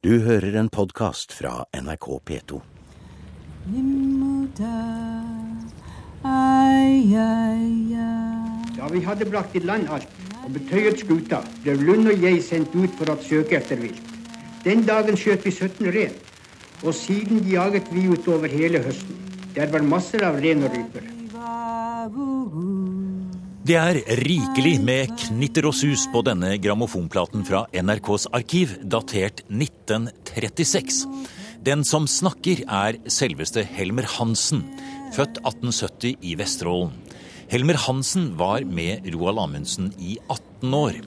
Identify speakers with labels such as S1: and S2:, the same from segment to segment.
S1: Du hører en podkast fra NRK P2.
S2: Da vi hadde brakt i land alt og betøyet skuta, ble Lund og jeg sendt ut for å søke etter vilt. Den dagen skjøt vi 17 ren, og siden jaget vi utover hele høsten. Der var masser av ren og ryper.
S3: Det er rikelig med knitter og sus på denne grammofonplaten fra NRKs arkiv, datert 1936. Den som snakker, er selveste Helmer Hansen, født 1870 i Vesterålen. Helmer Hansen var med Roald Amundsen i 18 år.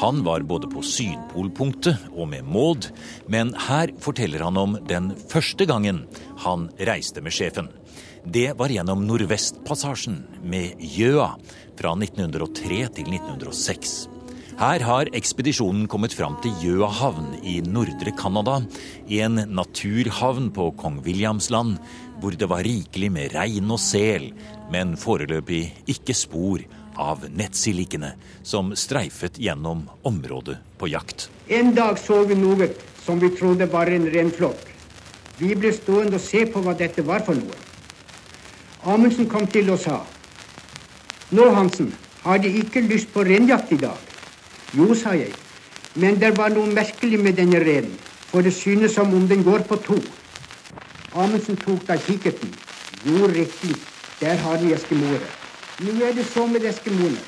S3: Han var både på Sydpolpunktet og med Maud, men her forteller han om den første gangen han reiste med sjefen. Det var gjennom Nordvestpassasjen med Gjøa fra 1903 til 1906. Her har ekspedisjonen kommet fram til Gjøa havn i nordre Canada, en naturhavn på Kong Williams land, hvor det var rikelig med rein og sel, men foreløpig ikke spor av nettsillikene som streifet gjennom området på jakt.
S2: En dag så vi noe som vi trodde var en renflokk. Vi ble stående og se på hva dette var for noe. Amundsen kom til og sa Nå, Hansen, har De ikke lyst på renjakt i dag? Jo, sa jeg, men det var noe merkelig med denne reinen, for det synes som om den går på to. Amundsen tok da kikkerten. Jo, riktig, der har vi eskimoere. Nå er det så med eskimoene.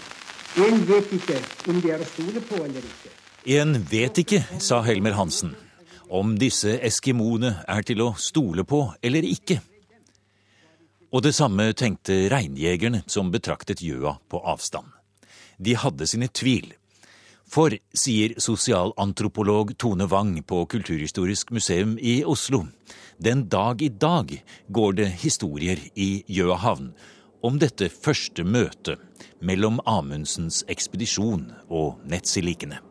S2: En vet ikke om de er å stole på eller ikke.
S3: En vet ikke, sa Helmer Hansen, om disse eskimoene er til å stole på eller ikke. Og det samme tenkte reinjegerne som betraktet gjøa på avstand. De hadde sine tvil. For, sier sosialantropolog Tone Wang på Kulturhistorisk museum i Oslo, den dag i dag går det historier i Gjøahavn om dette første møtet mellom Amundsens ekspedisjon og nettsilikene.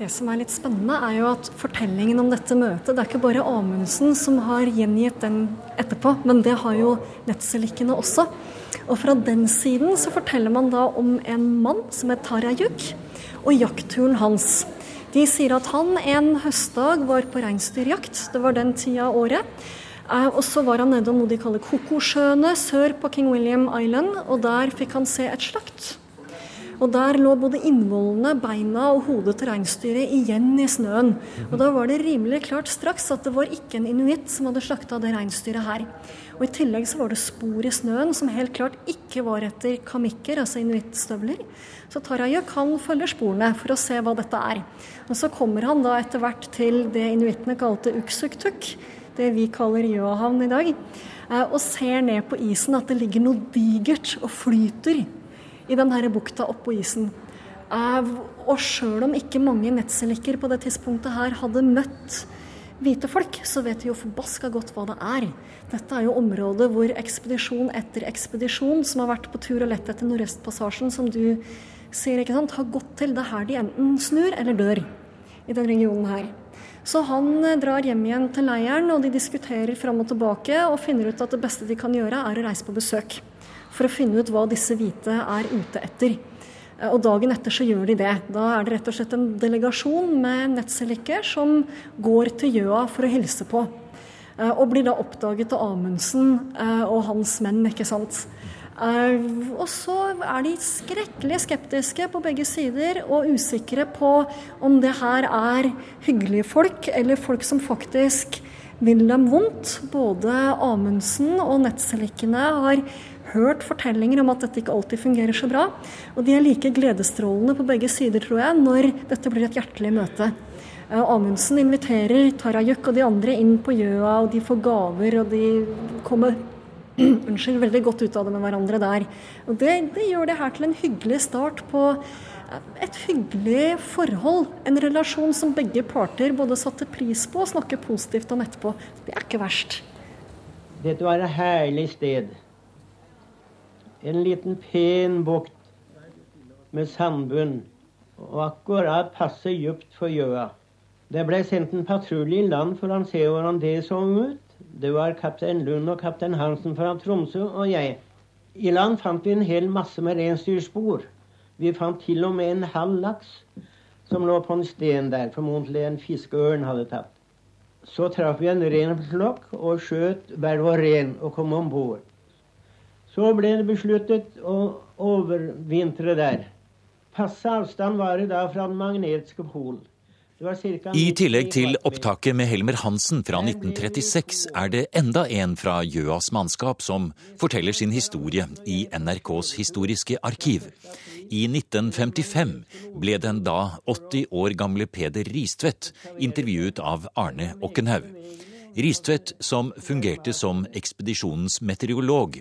S4: Det som er litt spennende, er jo at fortellingen om dette møtet Det er ikke bare Amundsen som har gjengitt den etterpå, men det har jo nettselikkene også. Og fra den siden så forteller man da om en mann som het Tarajuk, og jaktturen hans. De sier at han en høstdag var på reinsdyrjakt. Det var den tida av året. Eh, og så var han nede om noe de kaller Kokosjøene sør på King William Island, og der fikk han se et slakt. Og der lå både innvollene, beina og hodet til reinsdyret igjen i snøen. Og da var det rimelig klart straks at det var ikke en inuitt som hadde slakta det reinsdyret her. Og i tillegg så var det spor i snøen som helt klart ikke var etter kamikker, altså inuittstøvler. Så Tarajøk han følger sporene for å se hva dette er. Og så kommer han da etter hvert til det inuittene kalte uksuktuk, det vi kaller Gjøahavn i dag, eh, og ser ned på isen at det ligger noe digert og flyter i denne bukta oppå isen. Og sjøl om ikke mange nettselikker på det tidspunktet her hadde møtt hvite folk, så vet de jo forbaska godt hva det er. Dette er jo området hvor ekspedisjon etter ekspedisjon som har vært på tur og lett etter Nordøstpassasjen, som du sier, ikke sant, har gått til. Det er her de enten snur eller dør i den regionen her. Så han eh, drar hjem igjen til leiren, og de diskuterer fram og tilbake og finner ut at det beste de kan gjøre, er å reise på besøk. For å finne ut hva disse hvite er ute etter. Eh, og dagen etter så gjør de det. Da er det rett og slett en delegasjon med nettselikker som går til Gjøa for å hilse på. Eh, og blir da oppdaget av Amundsen og hans menn, ikke sant. Og så er de skrekkelig skeptiske på begge sider og usikre på om det her er hyggelige folk, eller folk som faktisk vil dem vondt. Både Amundsen og nettselikkene har hørt fortellinger om at dette ikke alltid fungerer så bra. Og de er like gledesstrålende på begge sider, tror jeg, når dette blir et hjertelig møte. Amundsen inviterer Tarajuk og de andre inn på Gjøa, og de får gaver, og de kommer unnskyld, veldig godt ut av det med hverandre der. Og det, det, gjør det her til en hyggelig start på eh, et hyggelig forhold. En relasjon som begge parter både satte pris på og snakker positivt om etterpå. Det er ikke verst.
S5: Dette var et herlig sted. En liten, pen bukt med sandbunn. Og akkurat passe dypt for gjøa. Det ble sendt en patrulje i land for å se hvordan det så ut. Det var kaptein Lund og kaptein Hansen fra Tromsø og jeg. I land fant vi en hel masse med reinsdyrspor. Vi fant til og med en halv laks som lå på en sten der, formodentlig en fiskeørn hadde tatt. så traff vi en renflokk og skjøt hver vår ren og kom om bord. Så ble det besluttet å overvintre der. Passe avstand var det da fra den magnetiske polen.
S3: I tillegg til opptaket med Helmer Hansen fra 1936 er det enda en fra Gjøas mannskap som forteller sin historie i NRKs historiske arkiv. I 1955 ble den da 80 år gamle Peder Ristvedt intervjuet av Arne Okkenhaug. Ristvedt, som fungerte som ekspedisjonens meteorolog,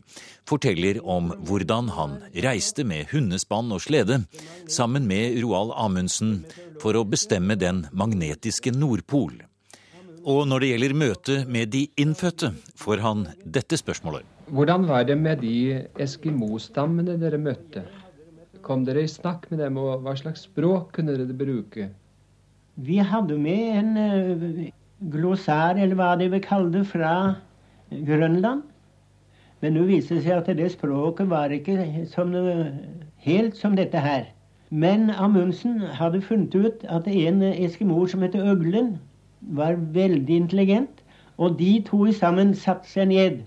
S3: forteller om hvordan han reiste med hundespann og slede sammen med Roald Amundsen for å bestemme den magnetiske Nordpol. Og når det gjelder møtet med de innfødte, får han dette spørsmålet.
S6: Hvordan var det med de Eskimo-stammene dere møtte? Kom dere i snakk med dem, og hva slags språk kunne dere bruke?
S5: Vi hadde med en glossær, eller hva de vil kalle det, fra Grønland. Men nå viser det seg at det språket var ikke som, helt som dette her. Men Amundsen hadde funnet ut at en eskimor som heter Øglen, var veldig intelligent. Og de to sammen satte seg ned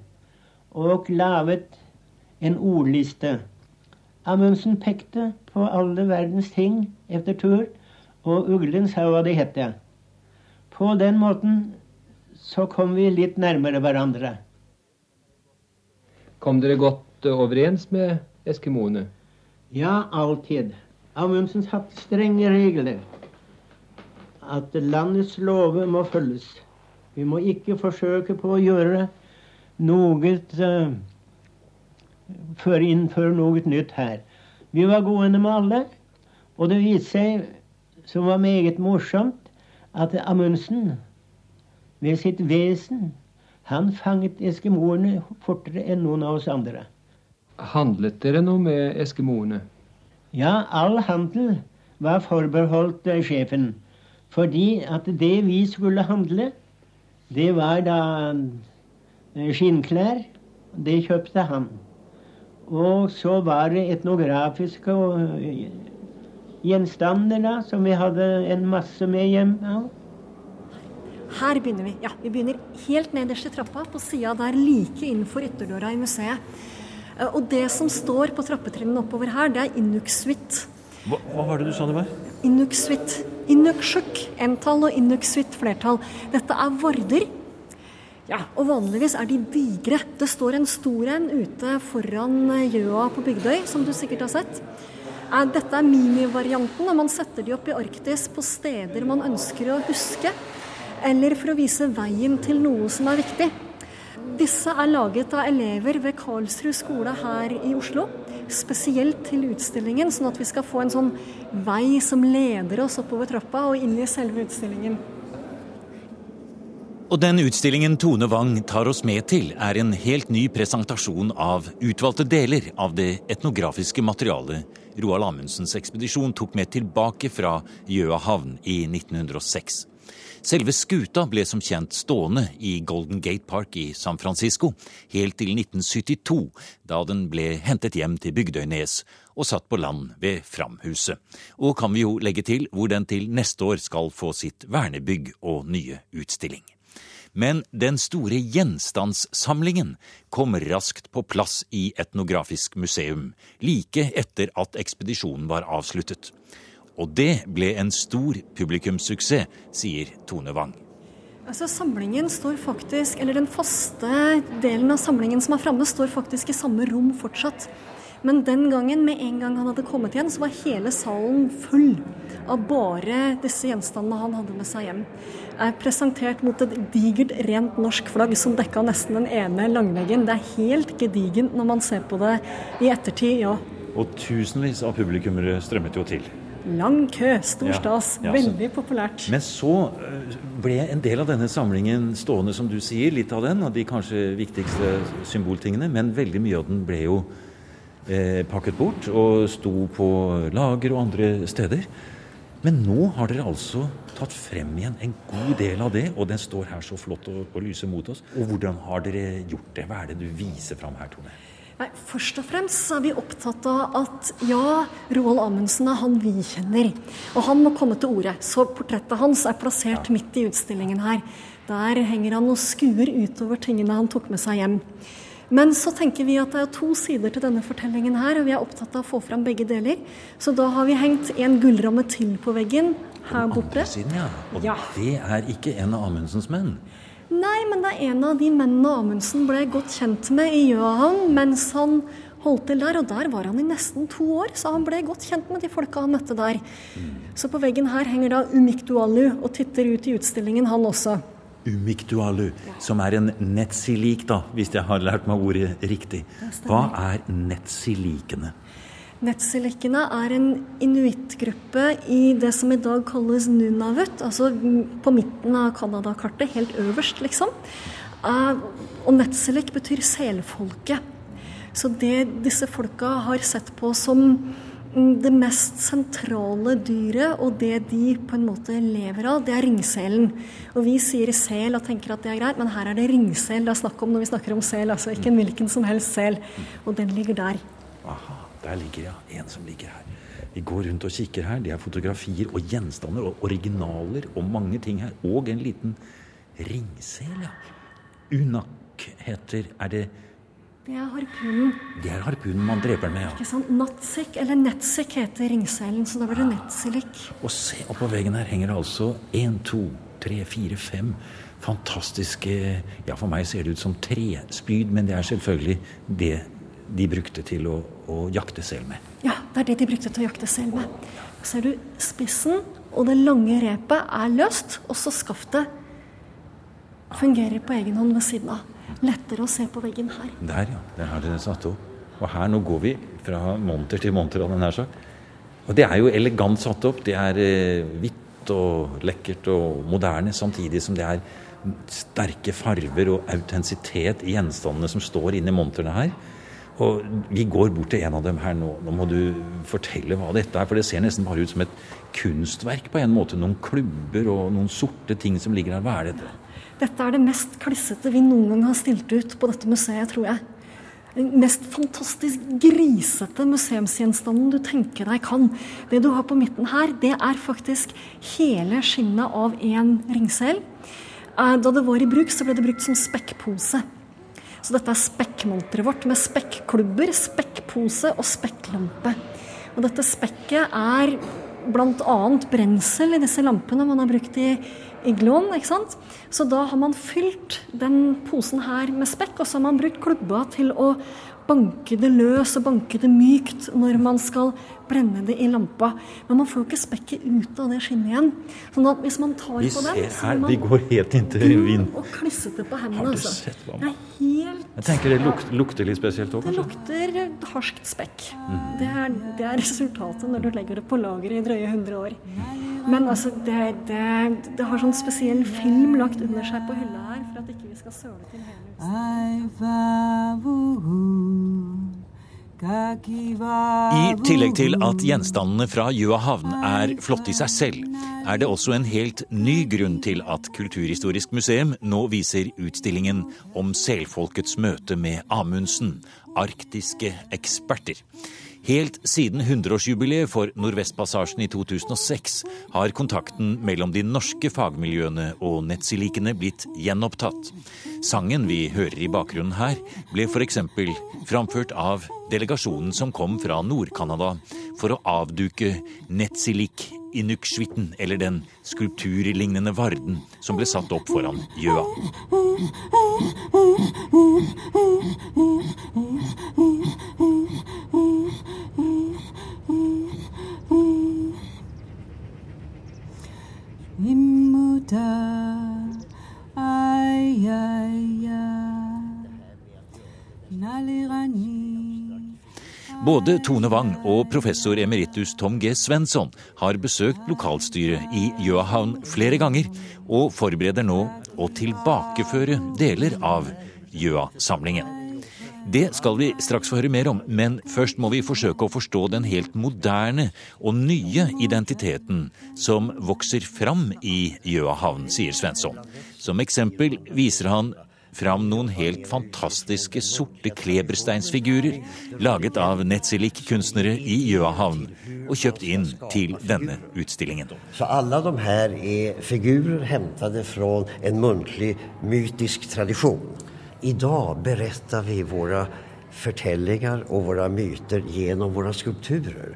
S5: og laget en ordliste. Amundsen pekte på alle verdens ting etter tur, og Uglen sa hva det het. På den måten så kom vi litt nærmere hverandre.
S6: Kom dere godt overens med eskimoene?
S5: Ja, alltid. Amundsen satte strenge regler. At landets lover må følges. Vi må ikke forsøke på å gjøre noe uh, før innføre noe nytt her. Vi var gode med alle, og det viste seg, som var meget morsomt, at Amundsen ved sitt vesen han fanget eskimoene fortere enn noen av oss andre.
S6: Handlet dere noe med eskimoene?
S5: Ja, all handel var forbeholdt uh, sjefen. Fordi at det vi skulle handle, det var da uh, skinnklær. Det kjøpte han. Og så var det etnografiske uh, gjenstander da, som vi hadde en masse med hjem. Ja.
S4: Her begynner vi. Ja, Vi begynner helt nederst i trappa, på sida der like innenfor ytterdøra i museet. Eh, og det som står på trappetrinnene oppover her, det er Inuksvit.
S3: Hva, hva var det du sa det var?
S4: Inuksvit. Inuksjuk entall og Inuksvit flertall. Dette er vorder. Ja, og vanligvis er de digre. Det står en stor en ute foran Gjøa på Bygdøy, som du sikkert har sett. Dette er minivarianten, og man setter de opp i Arktis på steder man ønsker å huske, eller for å vise veien til noe som er viktig. Disse er laget av elever ved Karlsrud skole her i Oslo. Spesielt til utstillingen, sånn at vi skal få en sånn vei som leder oss oppover trappa og inn i selve utstillingen.
S3: Og den utstillingen Tone Wang tar oss med til, er en helt ny presentasjon av utvalgte deler av det etnografiske materialet Roald Amundsens ekspedisjon tok med tilbake fra Gjøa havn i 1906. Selve skuta ble som kjent stående i Golden Gate Park i San Francisco helt til 1972, da den ble hentet hjem til Bygdøynes og satt på land ved Framhuset. Og kan vi jo legge til hvor den til neste år skal få sitt vernebygg og nye utstilling. Men den store gjenstandssamlingen kom raskt på plass i Etnografisk museum, like etter at ekspedisjonen var avsluttet. Og det ble en stor publikumssuksess, sier Tone Wang.
S4: Altså samlingen står faktisk, eller Den faste delen av samlingen som er framme, står faktisk i samme rom fortsatt. Men den gangen, med en gang han hadde kommet igjen, så var hele salen full av bare disse gjenstandene han hadde med seg hjem. Er presentert mot et digert, rent norsk flagg som dekka nesten den ene langveggen. Det er helt gedigent når man ser på det i ettertid, ja.
S3: Og tusenvis av publikummere strømmet jo til.
S4: Lang kø, stor stas. Ja, ja, Veldig populært.
S3: Men så eh, ble en del av denne samlingen stående, som du sier. Litt av den, av de kanskje viktigste symboltingene. Men veldig mye av den ble jo eh, pakket bort og sto på lager og andre steder. Men nå har dere altså tatt frem igjen en god del av det, og den står her så flott og, og lyser mot oss. Og hvordan har dere gjort det? Hva er det du viser fram her, Tone?
S4: Nei, Først og fremst er vi opptatt av at ja, Roald Amundsen er han vi kjenner. Og han må komme til orde. Så portrettet hans er plassert midt i utstillingen her. Der henger han og skuer utover tingene han tok med seg hjem. Men så tenker vi at det er to sider til denne fortellingen her, og vi er opptatt av å få fram begge deler. Så da har vi hengt en gullramme til på veggen her borte.
S3: Siden, ja. Og
S4: Ja.
S3: det er ikke en av Amundsens menn.
S4: Nei, men det er en av de mennene Amundsen ble godt kjent med i Gjøhavn, mens han holdt til der, og der var han i nesten to år, så han ble godt kjent med de folka han møtte der. Så på veggen her henger da Umikdualu og titter ut i utstillingen, han også.
S3: Umikdualu, som er en netsilik, da, hvis jeg har lært meg ordet riktig. Hva er netsilikene?
S4: Netsilikene er en inuittgruppe i det som i dag kalles Nunavut, altså på midten av Canada-kartet, helt øverst, liksom. Eh, Og netsilik betyr selfolket. Så det disse folka har sett på som det mest sentrale dyret, og det de på en måte lever av, det er ringselen. Og vi sier sel og tenker at det er greit, men her er det ringsel det er snakk om når vi snakker om sel, altså ikke en hvilken som helst sel. Og den ligger der.
S3: Aha, der ligger ja, en som ligger her. Vi går rundt og kikker her. Det er fotografier og gjenstander og originaler og mange ting her. Og en liten ringsel, ja. Unak heter Er det
S4: Det er harpunen.
S3: Det er harpunen man dreper den med, ja.
S4: Ikke sant? Natsik, eller netsik heter ringselen, så da blir det netsilik.
S3: Og se, oppå veggen her henger det altså én, to, tre, fire, fem fantastiske Ja, for meg ser det ut som trespyd, men det er selvfølgelig det de brukte til å, å jakte sel med.
S4: Ja, det er det de brukte til å jakte sel med. Ser du, spissen og det lange repet er løst, og så skaftet fungerer på egen hånd ved siden av. Lettere å se på veggen her.
S3: Der, ja. Der har dere satt opp. Og her, nå går vi fra monter til monter, hadde jeg nær. Og det er jo elegant satt opp. Det er eh, hvitt og lekkert og moderne, samtidig som det er sterke farver og autentisitet i gjenstandene som står inni monterne her. Og vi går bort til en av dem her nå. Nå må du fortelle hva dette er, for det ser nesten bare ut som et kunstverk på en måte. Noen klubber og noen sorte ting som ligger her. Hva er dette?
S4: Dette er det mest klissete vi noen gang har stilt ut på dette museet, tror jeg. Den mest fantastisk grisete museumsgjenstanden du tenker deg kan. Det du har på midten her, det er faktisk hele skinnet av en ringsel. Eh, Da det var i bruk, så ble det brukt som spekkpose. Så dette er spekkmonteret vårt med spekklubber, spekkpose og spekklampe. Og dette spekket er bl.a. brensel i disse lampene man har brukt i igloen. ikke sant? Så da har man fylt den posen her med spekk, og så har man brukt klubba til å banke det løs og banke det mykt når man skal brenne det i lampa. Men man får jo ikke spekket ut av det skinnet igjen. Sånn at hvis man tar
S3: Vi
S4: på den,
S3: ser
S4: så
S3: her,
S4: man
S3: vi går helt inntil
S4: vinden.
S3: vind.
S4: og klissete på hendene.
S3: Har du
S4: altså.
S3: sett hva-
S4: Det er helt
S3: Jeg tenker det luk, lukter litt spesielt òg,
S4: det lukter harskt spekk. Det, er, det er resultatet når du legger det på lager i drøye 100 år. Men altså, det, det, det har sånn spesiell film lagt under seg på hylla her for at ikke vi skal søle til hele huset.
S3: I tillegg til at gjenstandene fra Gjøa havn er flotte i seg selv, er det også en helt ny grunn til at Kulturhistorisk museum nå viser utstillingen om selfolkets møte med Amundsen, arktiske eksperter. Helt siden 100-årsjubileet for Nordvestpassasjen i 2006 har kontakten mellom de norske fagmiljøene og nettsilikene blitt gjenopptatt. Sangen vi hører i bakgrunnen her, ble f.eks. framført av delegasjonen som kom fra Nord-Canada for å avduke Netsilik Inuksvitten, eller den skulpturlignende varden som ble satt opp foran Gjøa.
S7: Ay ay ay
S3: Både Tone Wang og professor emeritus Tom G. Svensson har besøkt lokalstyret i Gjøahavn flere ganger, og forbereder nå å tilbakeføre deler av Gjøa-samlingen. Det skal vi straks få høre mer om, men først må vi forsøke å forstå den helt moderne og nye identiteten som vokser fram i Gjøahavn, sier Svensson. Som eksempel viser han fram noen helt fantastiske sorte klebersteinsfigurer laget av Netzilik-kunstnere i Gjøahavn og kjøpt inn til denne utstillingen.
S8: Så alle de her er figurer hentet fra en muntlig, mytisk tradisjon. I dag beretter vi våre fortellinger og våre myter gjennom våre skulpturer.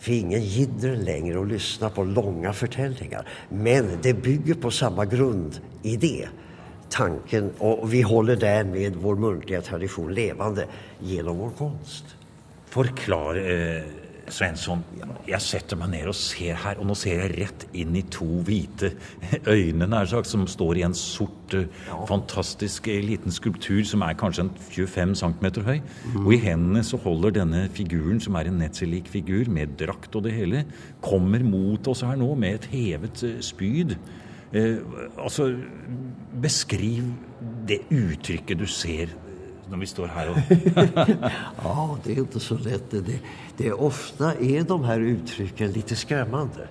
S8: For ingen gidder lenger å lyssna på lange fortellinger. Men det bygger på samme grundidé. Tanken, og vi holder dermed vår muntlige tradisjon levende gjennom vår kunst.
S3: Forklar, eh, Svensson. Jeg setter meg ned og ser her, og nå ser jeg rett inn i to hvite øyne nær sagt, som står i en sort, ja. fantastisk eh, liten skulptur som er kanskje en 25 cm høy.
S8: Mm.
S3: Og i hendene så holder denne figuren, som er en Netzelik figur med drakt og det hele, kommer mot oss her nå med et hevet eh, spyd. Eh, altså, beskriv det uttrykket du ser når vi står her og
S8: Ja, det er ikke så lett. Det, det ofte er de her uttrykkene litt skremmende.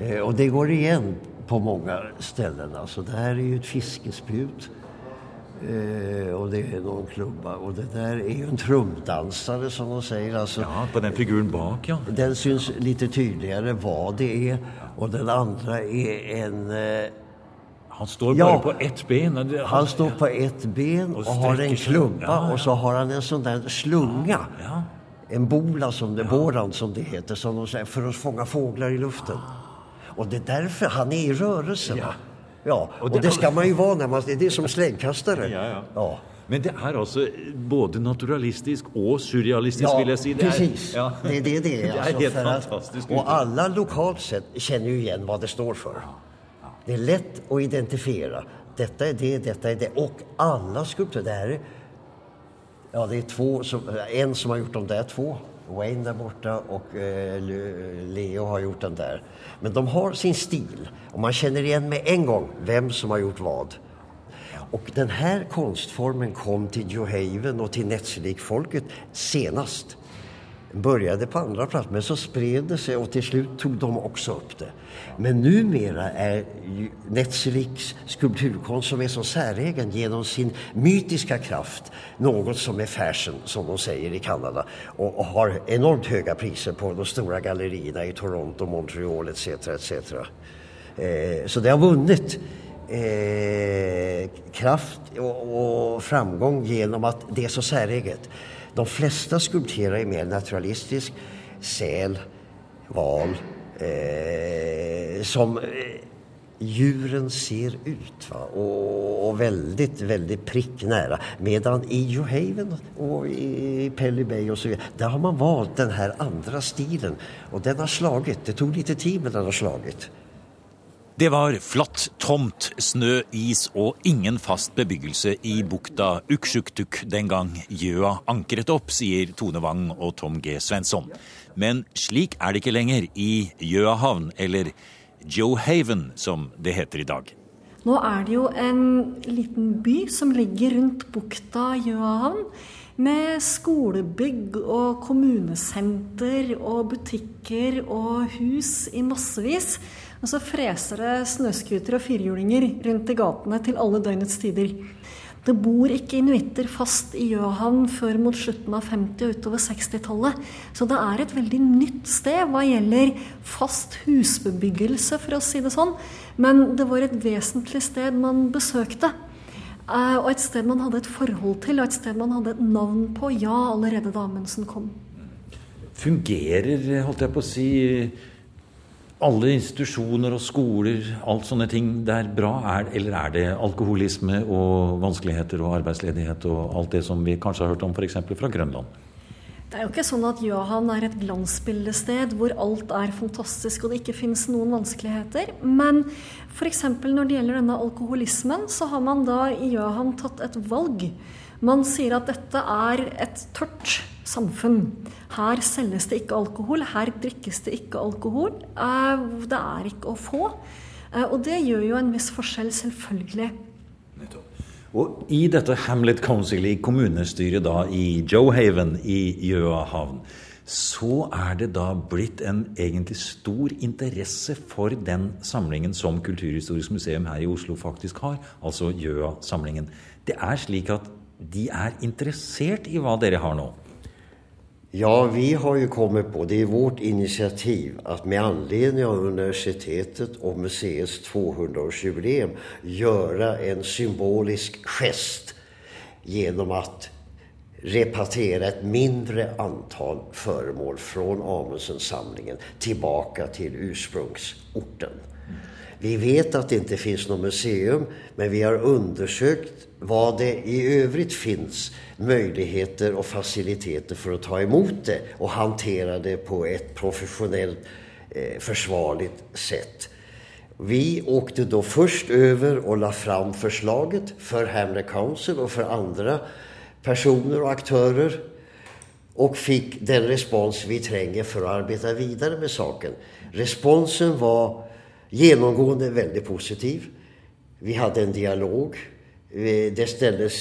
S8: Eh, og det går igjen på mange steder. Altså, det her er jo et fiskespyd. Eh, og det er noen klubber. Og det der er jo en trumdansere, som de sier. Altså,
S3: Ja, på den figuren bak, ja.
S8: Den syns litt tydeligere hva det er. Og den andre er en eh,
S3: Han står
S8: Ja.
S3: bare på ett ben. Han,
S8: Han står på ett ben
S3: Og
S8: og har en klubba,
S3: Ja, ja.
S8: og så har han en sånn der slunga.
S3: Ja.
S8: En bola, som det, boran som det heter, som de sier, for å fånga fugler i luften. Og det er derfor han er i rørelse. Ja, Og det,
S3: det-
S8: ska man jo være når man, det är som slengkastere.
S3: Ja, ja.
S8: ja.
S3: Men det er altså både naturalistisk og surrealistisk, vil jeg si. Det er- ja.
S8: Det er det det är.
S3: Det er helt fantastisk.
S8: At, og alle lokalt sett kjenner jo igjen hva det står för. Det er lett å identifiera. Dette er det, dette er det. Og alle skulpturer. Er ja, det er to som, en som har gjort de der to. Wayne der borte og eh, Leo har gjort den der. Men de har sin stil. og man kjenner igjen med en gang vem som har gjort vad. Og denne kunstformen kom til New Haven til till Netzelik-folket senast. Började på andra plats, men så spred det sig och till slut tog de också upp det. Men numera är Netzeviks skulpturkonst som är så säregen genom sin mytiska kraft något som är fashion, som de säger i Kanada och har enormt höga priser på de stora gallerierna i Toronto, Montreal etc. etc. Eh, så det har vunnit eh, kraft och, och framgång genom att det är så säreget. De flesta skulpterar i mer naturalistisk. Säl, val, eh, som eh, djuren ser ut. Va? Og, og veldig, väldigt pricknära. Medan i Johaven Haven och i Pelly Bay vidare, där har man valgt her andre stilen. Og den har slaget. Det tog lite tid men den har slagit.
S3: Det var flatt, tomt, snø, is og ingen fast bebyggelse i bukta Uksjuktuk den gang gjøa ankret opp, sier Tone Wang og Tom G. Svensson. Men slik er det ikke lenger i Gjøahavn, eller Joe Haven som det heter i dag.
S4: Nå er det jo en liten by som ligger rundt bukta Gjøahavn. Med skolebygg og kommunesenter og butikker og hus i massevis. Og så freser det snøscootere og firhjulinger rundt i gatene til alle døgnets tider. Det bor ikke inuitter fast i Gjøhavn før mot slutten av 50- og utover 60-tallet. Så det er et veldig nytt sted hva gjelder fast husbebyggelse, for å si det sånn. Men det var et vesentlig sted man besøkte. Eh, Og et sted man hadde et forhold til, og et sted man hadde et navn på, ja, allerede da Amundsen kom.
S3: Fungerer, holdt jeg på å si, alle institusjoner og skoler, alt sånne ting der bra? Er, eller er det alkoholisme og vanskeligheter og arbeidsledighet og alt det som vi kanskje har hørt om f.eks. fra Grønland?
S4: Det er jo ikke sånn at Johan er et glansbildested hvor alt er fantastisk og det ikke finnes noen vanskeligheter. Men f.eks. når det gjelder denne alkoholismen, så har man da i Johan tatt et valg. Man sier at dette er et tørt samfunn. Her selges det ikke alkohol, her drikkes det ikke alkohol. Eh, Det er ikke å få. Eh, Og det gjør jo en viss forskjell, selvfølgelig.
S3: Og i dette Hamlet Council, i kommunestyret da i Joe Haven i Gjøahavn, så er det da blitt en egentlig stor interesse for den samlingen som Kulturhistorisk museum her i Oslo faktisk har, altså Gjøa-samlingen. Det er slik at de er interessert i hva dere har nå?
S8: Ja, vi har jo kommet på, det er vårt initiativ, at med anledning av universitetet og museets 200-årsjubileum gjøre en symbolisk gest gjennom å repartere et mindre antall föremål fra Amundsen-samlingen tilbake til ursprungsorten. Vi vet att det inte finns något museum, men vi har undersökt vad det i övrigt finns möjligheter och faciliteter för att ta emot det och hantera det på ett professionellt eh, försvarligt sätt. Vi åkte då först över och la fram förslaget för Hamner Council och för andra personer och aktörer och fick den respons vi trenger för att arbeta vidare med saken. Responsen var genomgående veldig positiv. Vi hadde en dialog. Det stilles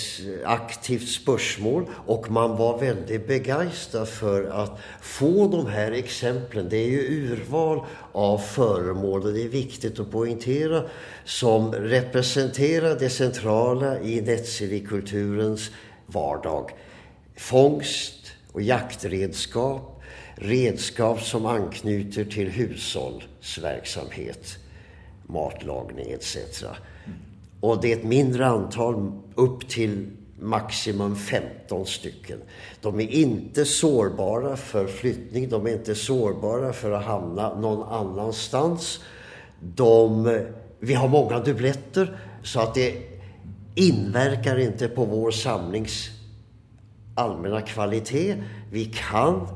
S8: aktivt spørsmål, og man var veldig begeistra for å få de her eksemplene. Det er jo urval av föremål og det er viktig å poengtere, som representerer det centrala i Netzili-kulturens vardag. Fångst og jaktredskap, redskap som anknyter til hushållsverksamhet, matlagning etc. Og det er et mindre antall, opp til maximum 15 stycken. De er ikke sårbare for flytning, de er ikke sårbare for å hamna noen annanstans. De, vi har mange dubletter, så at det inverkar ikke på vår samlings allmänna kvalitet. Vi kan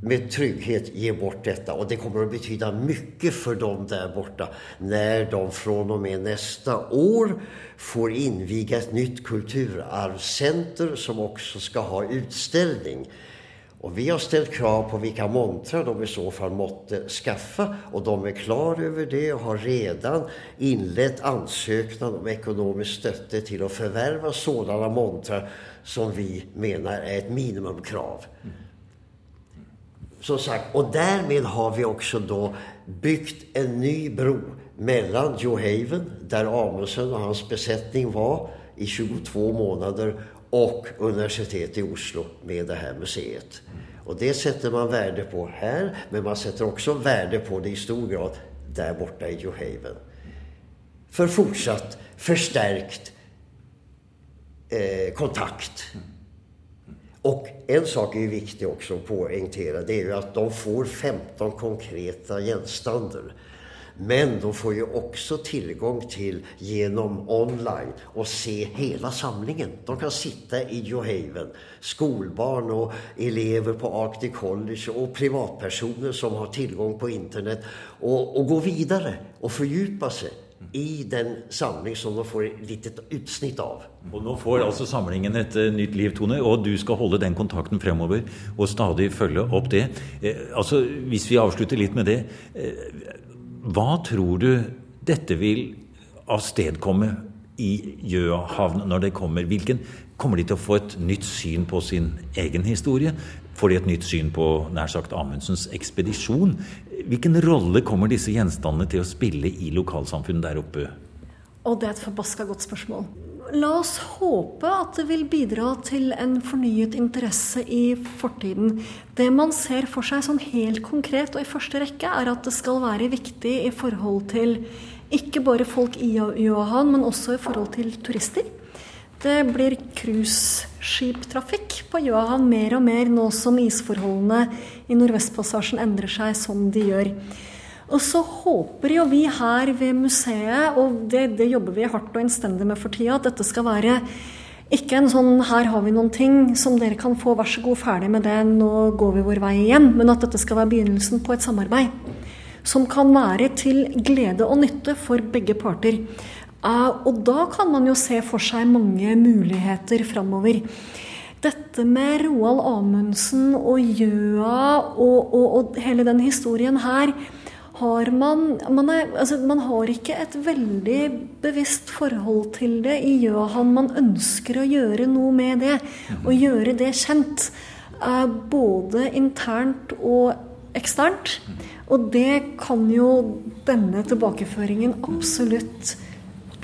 S8: med trygghet ge bort detta och det kommer att betyda mycket för dem där borta när de från och med nästa år får inviga ett nytt kulturarvscenter som också ska ha utställning. Och vi har ställt krav på vilka montrar de i så fall måtte skaffa och de är klar över det och har redan inlett ansökan om ekonomisk stötte till att förvärva sådana montrar som vi menar är ett minimumkrav. Som sagt, och därmed har vi också då byggt en ny bro mellan Johaven, där Amundsen och hans besättning var i 22 månader, och universitetet i Oslo med det här museet. Och det sätter man värde på här, men man sätter också värde på det i stor grad där borta i Johaven. För fortsatt förstärkt eh, kontakt. Och en sak är viktig också att poängtera, det är ju att de får 15 konkreta gjenstander. Men de får ju också tillgång till genom online och se hela samlingen. De kan sitta i Johaven, skolbarn och elever på Arctic College och privatpersoner som har tillgång på internet och, och gå vidare och fördjupa sig i den samling som nå får litt et utsnitt av.
S3: Og Nå får altså samlingen et uh, nytt liv, Tone, og du skal holde den kontakten fremover og stadig følge opp det. Eh, altså, Hvis vi avslutter litt med det, eh, hva tror du dette vil avstedkomme i Gjøahavn når det kommer? Hvilken, kommer de til å få et nytt syn på sin egen historie? Får de et nytt syn på nær sagt Amundsens ekspedisjon? Hvilken rolle kommer disse gjenstandene til å spille i lokalsamfunnet der oppe?
S4: Og det er et forbaska godt spørsmål. La oss håpe at det vil bidra til en fornyet interesse i fortiden. Det man ser for seg sånn helt konkret og i første rekke, er at det skal være viktig i forhold til ikke bare folk i Johan, men også i forhold til turister. Det blir cruiseskiptrafikk på Johan mer og mer nå som isforholdene i Nordvestpassasjen endrer seg som de gjør. Og så håper jo vi her ved museet, og det, det jobber vi hardt og innstendig med for tida, at dette skal være ikke en sånn 'her har vi noen ting som dere kan få, vær så god, ferdig med det, nå går vi vår vei igjen', men at dette skal være begynnelsen på et samarbeid. Som kan være til glede og nytte for begge parter. Og da kan man jo se for seg mange muligheter framover. Dette med Roald Amundsen og Gjøa og, og, og hele den historien her har man man, er, altså man, har ikke et veldig bevisst forhold til det i Gjøahan. Man ønsker å gjøre noe med det, og gjøre det kjent. eh, både internt og eksternt. Og det kan jo denne tilbakeføringen absolutt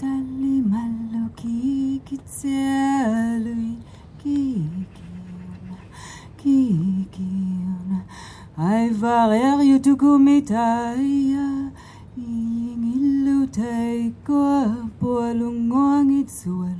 S7: tali mallo ki ki tsalui ki ki ki ki you to go mitaya ingilu te ko polungong
S1: itsuel